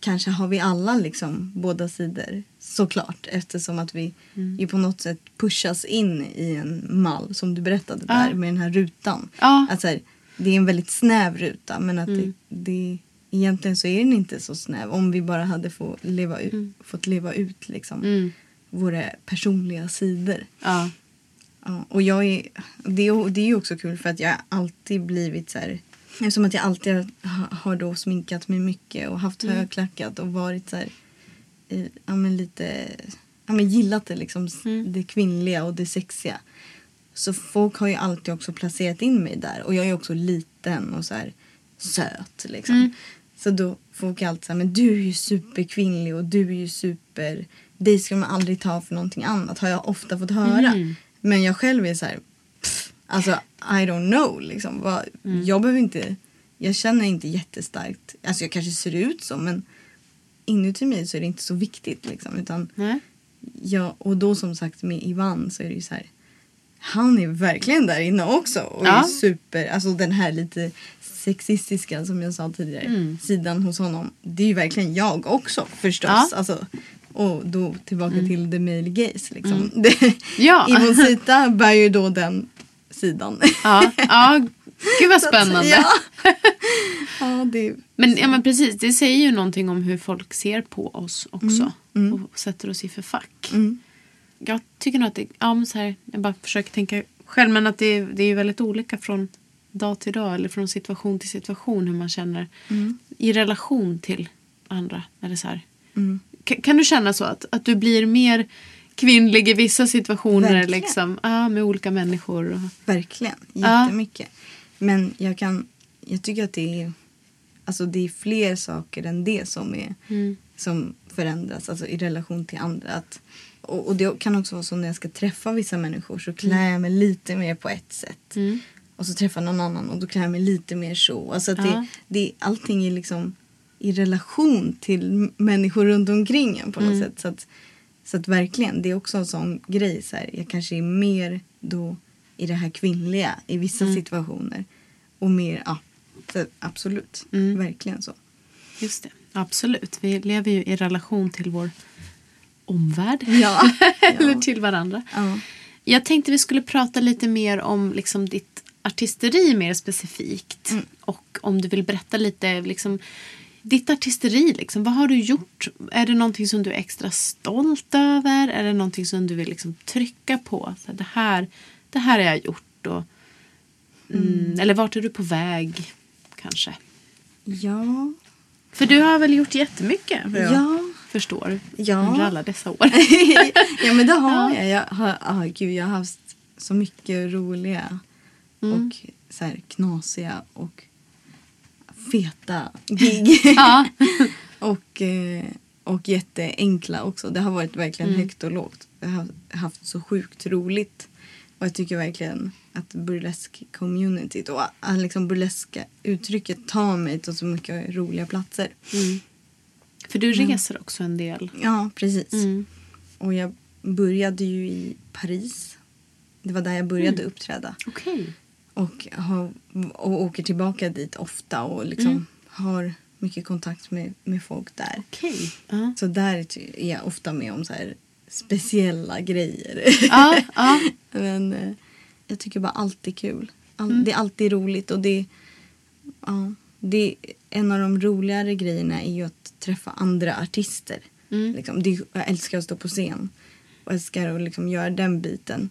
kanske har vi alla liksom båda sidor såklart eftersom att vi ju på något sätt pushas in i en mall som du berättade där med den här rutan. Ja. Att så här, det är en väldigt snäv ruta men att det, det egentligen så är den inte så snäv om vi bara hade få leva ut, fått leva ut liksom våra personliga sidor. Ja. Ja, och jag är, det, är- det är ju också kul för att jag alltid blivit så här Eftersom att jag alltid har, då sminkat mig mycket och haft högklackat och varit så här eh, Ja men lite Ja men gillat det liksom Det kvinnliga och det sexiga. Så folk har ju alltid också placerat in mig där och jag är också liten och så här söt liksom Så då folk är alltid här men du är ju superkvinnlig och du är ju super Dig ska man aldrig ta för någonting annat har jag ofta fått höra Men jag själv är så här pff, Alltså I don't know liksom. Vad, Jag behöver inte Jag känner inte jättestarkt Alltså jag kanske ser ut så men Inuti mig så är det inte så viktigt liksom utan. Ja, och då som sagt med Ivan så är det ju så här. Han är verkligen där inne också och Ja. är super, alltså den här lite sexistiska som jag sa tidigare sidan hos honom. Det är ju verkligen jag också förstås. Ja. Alltså, och då tillbaka till the male gaze liksom. Det, <laughs> Ja. Ivon Sita bär ju då den sidan. Ja. ja, gud vad <laughs> spännande. Ja. <laughs> ja, det Men, ja, men precis, det säger ju någonting om hur folk ser på oss också. Och sätter oss i för fack. Jag tycker nog att det, ja, så här, jag bara försöker tänka själv, men att det, det är ju väldigt olika från dag till dag eller från situation till situation hur man känner i relation till andra. Eller så. Ka- Kan du känna så att, att du blir mer kvinnlig i vissa situationer Verkligen. liksom, ja, med olika människor? Och, Verkligen, jättemycket. Men jag kan, jag tycker att det är, alltså det är fler saker än det som, är, som förändras alltså i relation till andra. Att, och, och det kan också vara så när jag ska träffa vissa människor så klär jag mig lite mer på ett sätt. Och så träffar någon annan och då klär jag mig lite mer så. Alltså att Ja. det, det, allting är liksom i relation till människor runt omkring en på något sätt. Så att, så att verkligen, det är också en sån grej. Så här, jag kanske är mer då i det här kvinnliga i vissa situationer. och mer, ja, så absolut. Mm. Verkligen så. Just det, absolut. Vi lever ju i relation till vår omvärld. Ja. <laughs> Eller Ja. till varandra. Ja. Jag tänkte vi skulle prata lite mer om liksom, ditt artisteri mer specifikt. Mm. Och om du vill berätta lite, liksom, ditt artisteri, liksom, vad har du gjort? Är det någonting som du är extra stolt över? Är det någonting som du vill liksom, trycka på? Så det, här, det här har jag gjort. Och, mm, Eller vart är du på väg? Kanske. Ja. För du har väl gjort jättemycket? Jag Ja. Förstår. Ja. Under alla dessa år. <laughs> ja men det har Ja. jag. Jag har, ah, gud, jag har haft så mycket roliga Mm. och så här knasiga och feta gig. <laughs> <laughs> och, eh, och jätteenkla också. Det har varit verkligen Mm. högt och lågt. Jag har haft så sjukt roligt. Och jag tycker verkligen att burlesk-communityt och liksom burleska uttrycket tar mig till så mycket roliga platser. För du reser också en del. Ja, precis. Mm. Och jag började ju i Paris. Det var där jag började Mm. uppträda. Okej. Och, har, och åker tillbaka dit ofta och liksom Mm. har mycket kontakt med, med folk där. Okej. Ja. Så där är jag ofta med om så speciella grejer. Ja, ja. <laughs> Men eh, jag tycker bara allt är kul. All, Mm. Det är alltid roligt och det, ja, det en av de roligare grejerna är ju att träffa andra artister. Mm. Liksom, det, jag älskar att stå på scen och älskar att liksom göra den biten.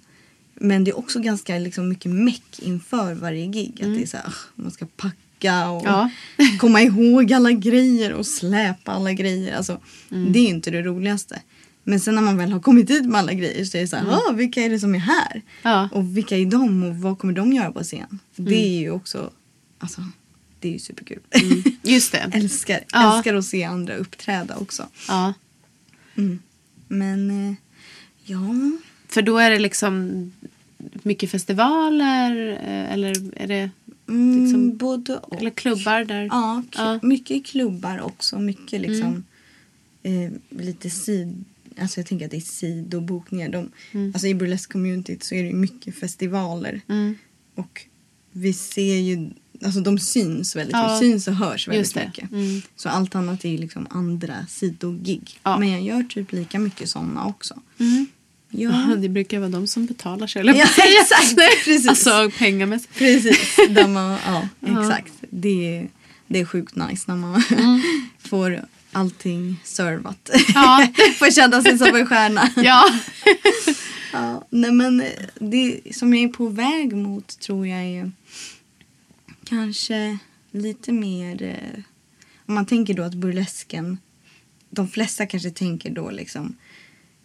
Men det är också ganska liksom, mycket meck inför varje gig. Att det är så här, man ska packa och Mm. Ja. <laughs> komma ihåg alla grejer och släpa alla grejer. Alltså, Mm. Det är inte det roligaste. Men sen när man väl har kommit dit med alla grejer så är det så här, Mm. ah, vilka är det som är här? Ja. Och vilka är de och vad kommer de göra på scen? Det Mm. är ju också, alltså, det är ju superkul. Just det. <laughs> älskar, Ja. älskar att se andra uppträda också. Ja. Mm. Men eh, ja, För då är det liksom mycket festivaler eh, eller är det mm, Liksom- både och. eller klubbar där? Ja, Ja. mycket klubbar också. Mycket liksom Mm. eh, lite sid... Alltså jag tänker att det är sidobokningar. De, Mm. Alltså i burlesque-communityt så är det mycket festivaler. Mm. Och vi ser ju... Alltså de syns väldigt Ja. mycket. Syns och hörs väldigt mycket. Mm. Så allt annat är liksom andra sidogig. Ja. Men jag gör typ lika mycket sådana också. Mm. Ja, Det brukar vara de som betalar sig. Ja, exakt. <laughs> Precis. Alltså pengamässigt. Precis. <laughs> Man, ja, Ja. exakt. Det, är- det är sjukt nice när man <laughs> får allting servat. Ja. får känna sig som en stjärna. Ja. Ja, nej men det som jag är på väg mot tror jag är kanske lite mer... eh, Om man tänker då att burlesken... De flesta kanske tänker då liksom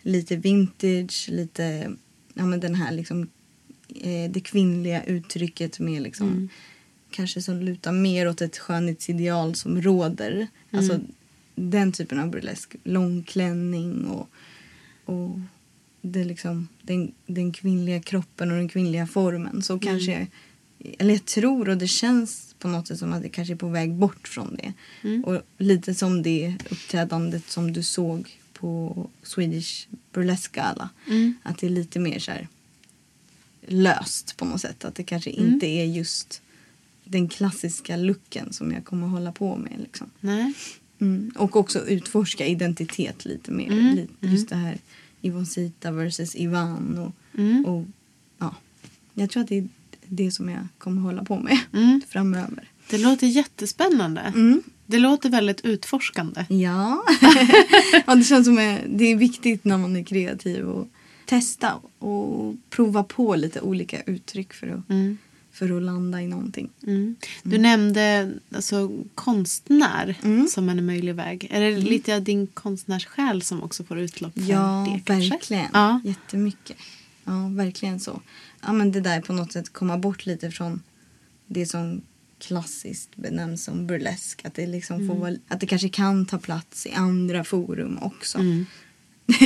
lite vintage, lite... Ja men den här liksom... Eh, det kvinnliga uttrycket med liksom... Kanske som lutar mer åt ett skönhetsideal som råder. Alltså den typen av burlesk. Långklänning och... och det liksom, den, den kvinnliga kroppen och den kvinnliga formen. Så kanske, eller jag tror och det känns på något sätt som att det kanske är på väg bort från det. Och lite som det uppträdandet som du såg på Swedish Burlesque Gala. Att det är lite mer så här löst på något sätt. Att det kanske inte är just den klassiska looken som jag kommer hålla på med. Liksom. Mm. Och också utforska identitet lite mer. Mm, Li- Just det här Ivoncita versus Ivan. Och, Mm. och, ja. Jag tror att det är det som jag kommer hålla på med Mm. framöver. Det låter jättespännande. Mm. Det låter väldigt utforskande. Ja. <laughs> ja det känns som att det är viktigt när man är kreativ och testa och prova på lite olika uttryck för att, Mm. för att landa i någonting. Mm. Du nämnde alltså, konstnär Mm. som en möjlig väg. Är det lite av din konstnärssjäl som också får utlopp för Ja, det? kanske? verkligen. Ja. Jättemycket. Ja, verkligen så. Ja, men det där på något sätt komma bort lite från det som klassiskt benämns som burlesk. Att det, liksom får Mm. vara, att det kanske kan ta plats i andra forum också. Mm. <laughs>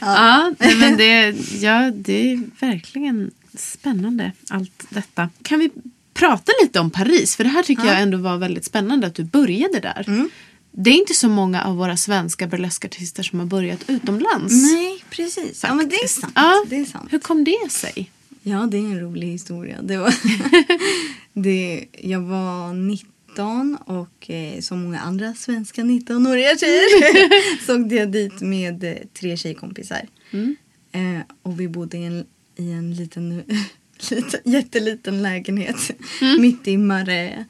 ja, nej, men det, ja, det är verkligen spännande allt detta. Kan vi prata lite om Paris? För det här tycker jag ändå var väldigt spännande att du började där. Mm. Det är inte så många av våra svenska burleskartister som har börjat utomlands. Nej, precis. Ja, men det är sant. Ja. Det är sant. Hur kom det sig? Ja, det är en rolig historia. Det var <laughs> det, jag var 19 och eh, som många andra svenska 19-åriga tjejer <laughs> så åkte jag dit med eh, tre tjejkompisar. Eh, och vi bodde i en, i en liten, <laughs> liten, jätteliten lägenhet mitt i Marais.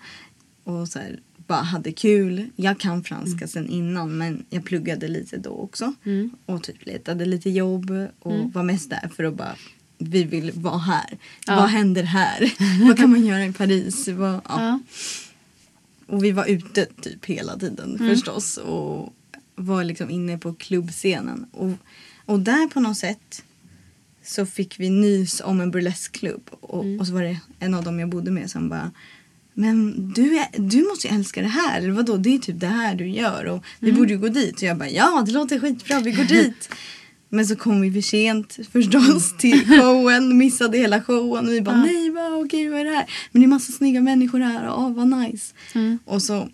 Och så här, bara hade kul. Jag kan franska sen innan men jag pluggade lite då också. Och typ letade lite jobb och var mest där för att bara vi vill vara här. Vad händer här? <laughs> Vad kan man göra i Paris? Vad, ja. Ja. Och vi var ute typ hela tiden förstås. Och var liksom inne på klubbscenen. Och, och där på något sätt så fick vi nys om en burleskklubb. Och, och så var det en av dem jag bodde med som bara men du, är, du måste ju älska det här. Eller vadå? Det är typ det här du gör. Och vi borde ju gå dit. Och jag bara ja det låter skitbra. Vi går dit. <laughs> Men så kom vi för sent förstås till showen. Missade hela showen. Och vi bara nej vad, okej vad är det här? Men det är massa snygga människor här. Åh vad nice. Och så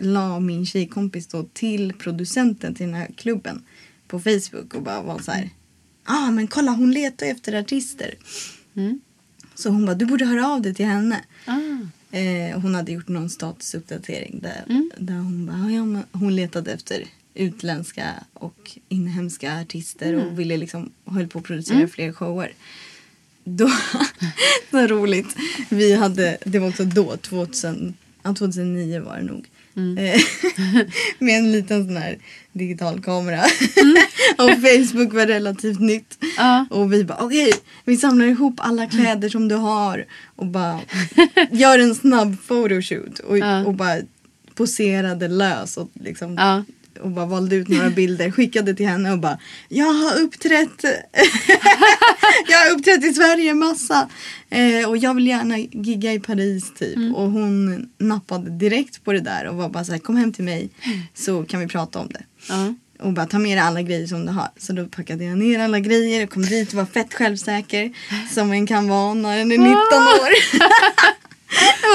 la min tjejkompis då till producenten till den här klubben på Facebook och bara var så här. Ja ah, men kolla hon letar efter artister. Så hon bara du borde höra av dig till henne. Ah. Eh, hon hade gjort någon statusuppdatering där, där hon bara, ja, men hon letade efter utländska och inhemska artister och ville liksom, höll på att producera fler shower. Då, <laughs> så roligt, vi hade, det var också då, 2000, ja, 2009 var det nog. Eh, <laughs> med en liten sån här digital kamera. <laughs> och Facebook var relativt nytt. Ja. Och vi bara okej, vi samlar ihop alla kläder som du har och bara <laughs> gör en snabb photoshoot och, Ja. och bara poserade lös och liksom Ja. Och bara valde ut några bilder, skickade till henne och bara Jag har uppträtt <laughs> Jag har uppträtt i Sverige massa eh, och jag vill gärna gigga i Paris typ och hon nappade direkt på det där och var bara så här kom hem till mig så kan vi prata om det. Ja. Och bara ta med dig alla grejer som du har. Så då packade jag ner alla grejer och kom dit och var fett självsäker. Som en kan vara när en är 19 år. <laughs>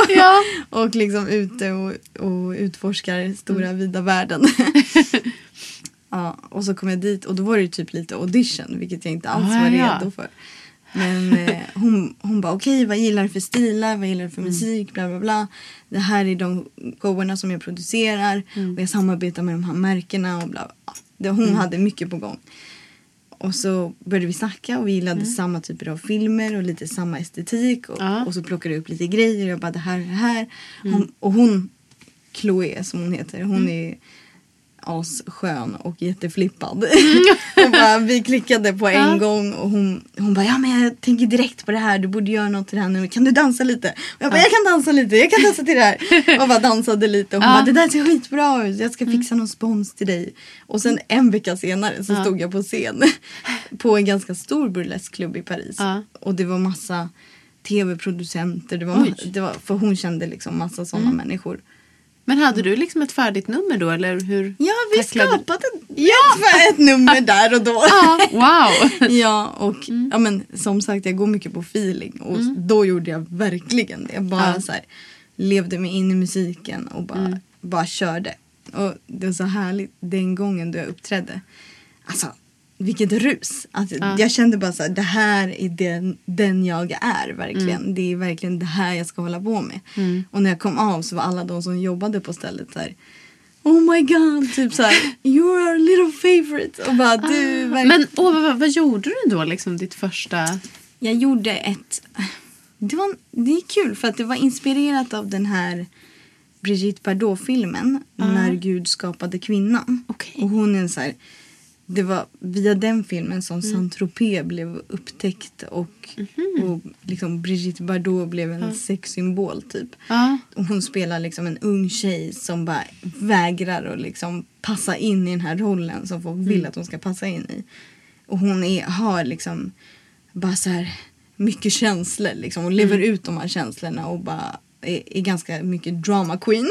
Ja. <laughs> och liksom ute och, och utforskar stora vida världen. <laughs> ja, och så kom jag dit och då var det ju typ lite audition vilket jag inte alls Ah, var ja. redo för. Men eh, hon, hon bara okej vad gillar du för stilar, vad gillar du för musik, bla bla bla. Det här är de showerna som jag producerar och jag samarbetar med de här märkena och bla bla. Det, hon hade mycket på gång. Och så började vi snacka och vi gillade samma typer av filmer och lite samma estetik. Och, Ja. och så plockade jag upp lite grejer och jag bara det här är det här. Hon, och hon, Chloé som hon heter, hon är asskön och jätteflippad. <laughs> och bara, vi klickade på en Ja. gång och hon, hon bara ja men jag tänker direkt på det här, du borde göra något till det här nu. Kan du dansa lite? Och jag bara jag kan dansa lite, jag kan dansa till det här. <laughs> Och bara dansade lite och hon Ja. bara det där ser skitbra ut, jag ska fixa någon spons till dig. Och sen en vecka senare så stod jag på scen <laughs> på en ganska stor burleskklubb i Paris. Ja. Och det var massa tv-producenter, det var, Oj. det var, för hon kände liksom massa sådana människor. Men hade du liksom ett färdigt nummer då eller hur? Ja, vi tacklade- skapade ja. ett nummer där och då. <laughs> Ja, wow. <laughs> Ja, och ja, men, som sagt jag går mycket på feeling och då gjorde jag verkligen det. Jag bara Ja. så här, levde mig in i musiken och bara, bara körde. Och det var så härligt den gången då jag uppträdde. Alltså vilket rus. Alltså, Jag kände bara så här, det här är den, den jag är verkligen. Det är verkligen det här jag ska hålla på med. Och när jag kom av så var alla de som jobbade på stället så här Oh my god, typ så här, <laughs> you're our little favorite. Och bara du verkligen. Men åh, vad, vad gjorde du då liksom ditt första? Jag gjorde ett... Det, var, det är kul för att det var inspirerat av den här Brigitte Bardot-filmen När Gud skapade kvinnan. Okej. Och hon är så här... Det var via den filmen som Saint-Tropez blev upptäckt och, och liksom Brigitte Bardot blev en sexsymbol typ. Ja. Och hon spelar liksom en ung tjej som bara vägrar att liksom passa in i den här rollen som folk vill att hon ska passa in i. Och hon är, har liksom bara så här mycket känslor liksom och lever ut de här känslorna och bara är, är ganska mycket drama queen.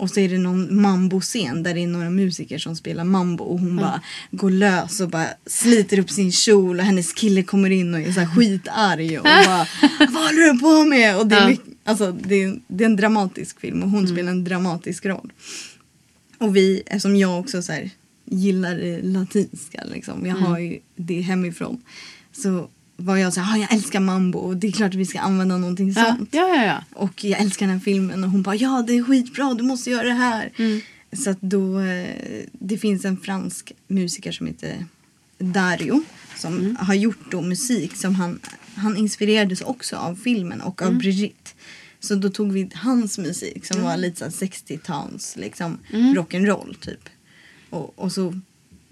Och så är det någon mambo-scen där det är några musiker som spelar mambo och hon bara går lös och bara sliter upp sin kjol och hennes kille kommer in och är så här skitarg och bara <laughs> Vad håller du på med? Och det är, mycket, alltså, det är, det är en dramatisk film och hon spelar en dramatisk roll. Och vi, eftersom jag också så här, gillar det latinska, liksom, jag har ju det hemifrån. Så var jag så här, "Ah, jag älskar mambo och det är klart att vi ska använda någonting Ja, sånt. ja, ja. ja. Och jag älskar den här filmen och hon bara ja det är skitbra du måste göra det här. Mm. Så att då, eh, det finns en fransk musiker som heter Dario som Mm. har gjort då musik som han, han inspirerades också av filmen och Mm. av Brigitte. Så då tog vi hans musik som var lite så här 60-tals liksom Mm. rock'n'roll typ. Och, och så,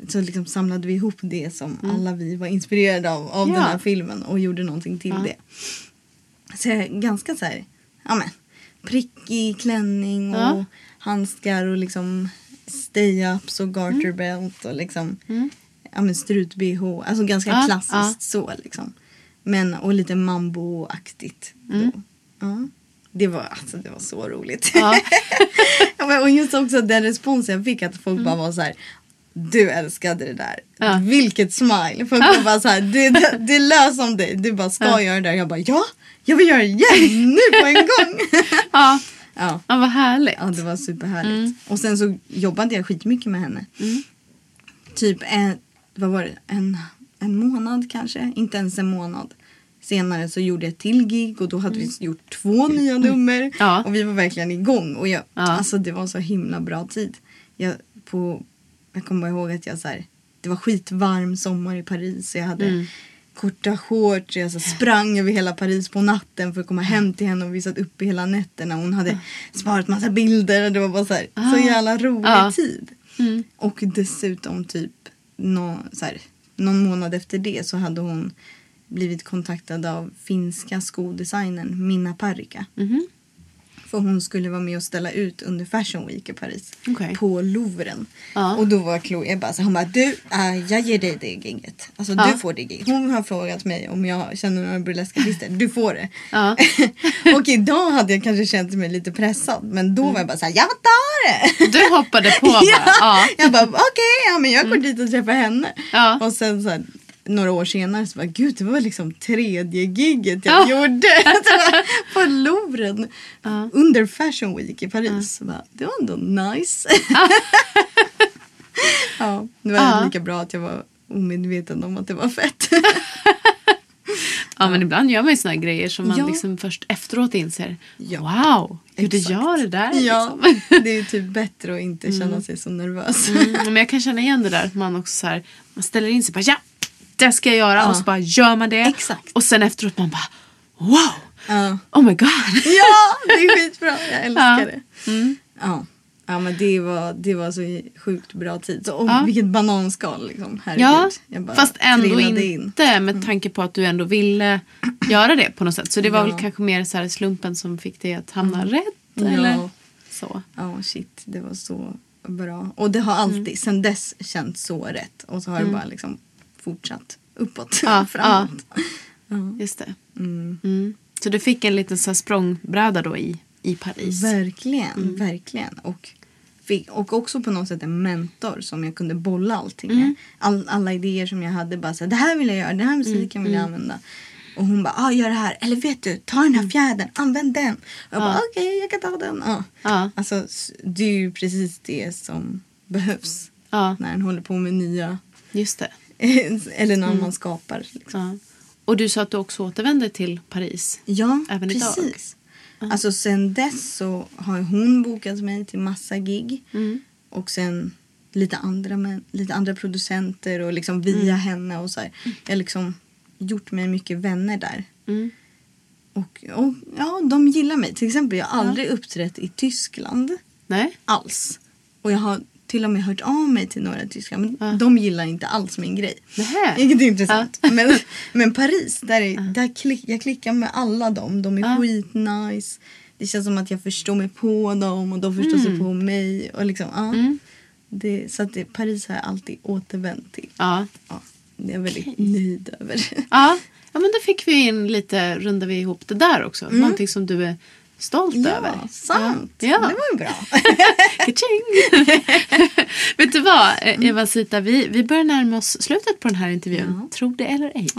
så liksom samlade vi ihop det som alla vi var inspirerade av, av Mm. Ja. den här filmen och gjorde någonting till Ja. det. Så jag är ganska så här, ja men prickig klänning och Ja. handskar och liksom stay-ups och garter belt och liksom Mm. ja men strut-bh. Alltså ganska klassiskt så liksom. Men och lite mambo-aktigt. Mm. Ja. Det var, alltså, det var så roligt. Ja. <laughs> Och just också den responsen jag fick att folk bara var så här. Du älskade det där. Mm. Ja. Vilket smile. Folk var bara så här. Det, det, det lös om dig. Du bara ska Ja. göra det där. Jag bara ja. Jag vill göra det igen. Nu på en gång. <laughs> ja. ja. ja, vad härligt. Ja, det var superhärligt. Mm. Och sen så jobbade jag skitmycket med henne. Typ en, vad var det? En, en månad kanske, inte ens en månad. Senare så gjorde jag ett till gig och då hade vi gjort två nya nummer. Mm. Ja. Och vi var verkligen igång. Och jag, Ja. alltså det var så himla bra tid. Jag, på, jag kommer ihåg att jag så här, det var skitvarm sommar i Paris. Så jag hade Mm. korta shorts. Jag så sprang över hela Paris på natten för att komma hem till henne. Och vi satt uppe hela nätterna. Hon hade sparat massa bilder. Och det var bara så, här, Ah. så jävla rolig Ja. tid. Mm. Och dessutom typ nå, så här, någon månad efter det så hade hon blivit kontaktad av finska skodesignern Minna Parika. Mhm. För hon skulle vara med och ställa ut under Fashion Week i Paris. Okej. På Louvren. Ja. Och då var Chloe bara så hon bara du, äh, jag ger dig det giget. Alltså Ja. du får det giget. Hon har frågat mig om jag känner några burleska artister. Du får det. Ja. <laughs> och idag hade jag kanske känt mig lite pressad. Men då var jag bara så här, jag tar det. Du hoppade på <laughs> bara. ja. Ja. Jag bara okej, ja, men jag går dit och träffar henne. Och sen så här, några år senare så bara gud det var liksom tredje giget jag Ja. gjorde. <laughs> På Louvren. Ja. Under Fashion Week i Paris. Så bara, det var ändå nice. ja, <laughs> det var lika bra att jag var omedveten om att det var fett. <laughs> Ja men ibland gör man ju såna grejer som man Ja. liksom först efteråt inser. Ja. Wow, Exakt. gör det där. ja, Liksom. det är typ bättre att inte känna sig så nervös. Mm, men jag kan känna igen det där att man också så här, man ställer in sig bara ja, det ska jag göra Ja. och så bara gör man det. Exakt. Och sen efteråt man bara wow, Ja. oh my god. <laughs> Ja, det är skitbra. Jag <laughs> älskar Ja. det. Ja. ja, men det var, det var så sjukt bra tid. Så, och Ja. vilket bananskal liksom. Herregud. Ja, fast ändå inte in. med tanke på att du ändå ville <clears throat> göra det på något sätt. Så det var Ja. väl kanske mer så här slumpen som fick dig att hamna rätt Ja. eller så. Ja, shit. Det var så bra. Och det har alltid, Mm. sen dess, känts så rätt. Och så har det bara liksom fortsatt uppåt, Ja, framåt. Just det. Mm. Mm. Så du fick en liten så här språngbräda då i, i Paris. Verkligen, Mm. verkligen. Och, fick, och också på något sätt en mentor som jag kunde bolla allting Mm. med. All, alla idéer som jag hade. Bara så här, det här vill jag göra, den här musiken Mm, vill jag använda. Och hon bara, ah, gör det här. Eller vet du, ta den här fjädern, använd den. Och jag bara, Ja. okej, jag kan ta den. Ja. Ja. Alltså, det är ju precis det som behövs. Ja, När en håller på med nya, just det. <laughs> eller när Mm. man skapar. Liksom. Ja. Och du sa att du också återvände till Paris. Ja, Även idag? precis. Alltså sen dess så har hon bokat mig till massa gig. Mm. Och sen lite andra, men, lite andra producenter och liksom via Mm. henne och så här. Jag har liksom gjort mig mycket vänner där. Mm. Och, och ja, de gillar mig. Till exempel jag har aldrig uppträtt i Tyskland Nej? alls. Och jag har till och med hört av mig till några i Tyskland. Men Ja. de gillar inte alls min grej. Nähä. <laughs> Vilket är intressant. Men, men Paris, där, är, där klick, jag klickar med alla dem. De är Ja. skitnice. Det känns som att jag förstår mig på dem och de förstår sig på mig. Och liksom, ja. Mm. det, så att det, Paris har jag alltid återvänt till. Ja. Ja, det är jag väldigt nöjd över. Ja. ja, men då fick vi in lite, rundade vi ihop det där också. Någonting som du är stolt över. Ja, sant. Ja. ja. Det var ju bra. <laughs> <laughs> Vet du vad, eh, Eva Sita, vi, vi börjar närma oss slutet på den här intervjun. Ja. Tro det eller ej. <laughs>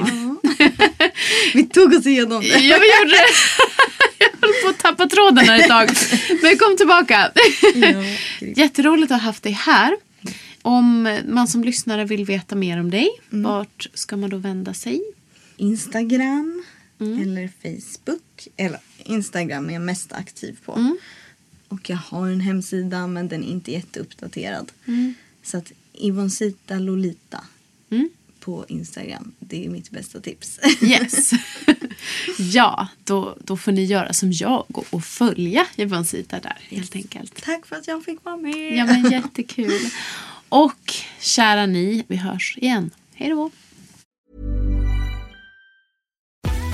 Vi tog oss igenom det. Ja, vi gjorde det. Jag höll på att tappa tråden här ett tag. Men kom tillbaka. Ja. Jätteroligt att ha haft dig här. Om man som lyssnare vill veta mer om dig, vart ska man då vända sig? Instagram eller Facebook. Eller Instagram är jag mest aktiv på. Mm. Och jag har en hemsida men den är inte jätteuppdaterad. Mm. Så att Ivoncita Lolita Mm. på Instagram. Det är mitt bästa tips. Yes. <laughs> ja, då, då får ni göra som jag och, och följa Ivansita där helt enkelt. Tack för att jag fick vara med. Ja men jättekul. Och kära ni, vi hörs igen. Hej då.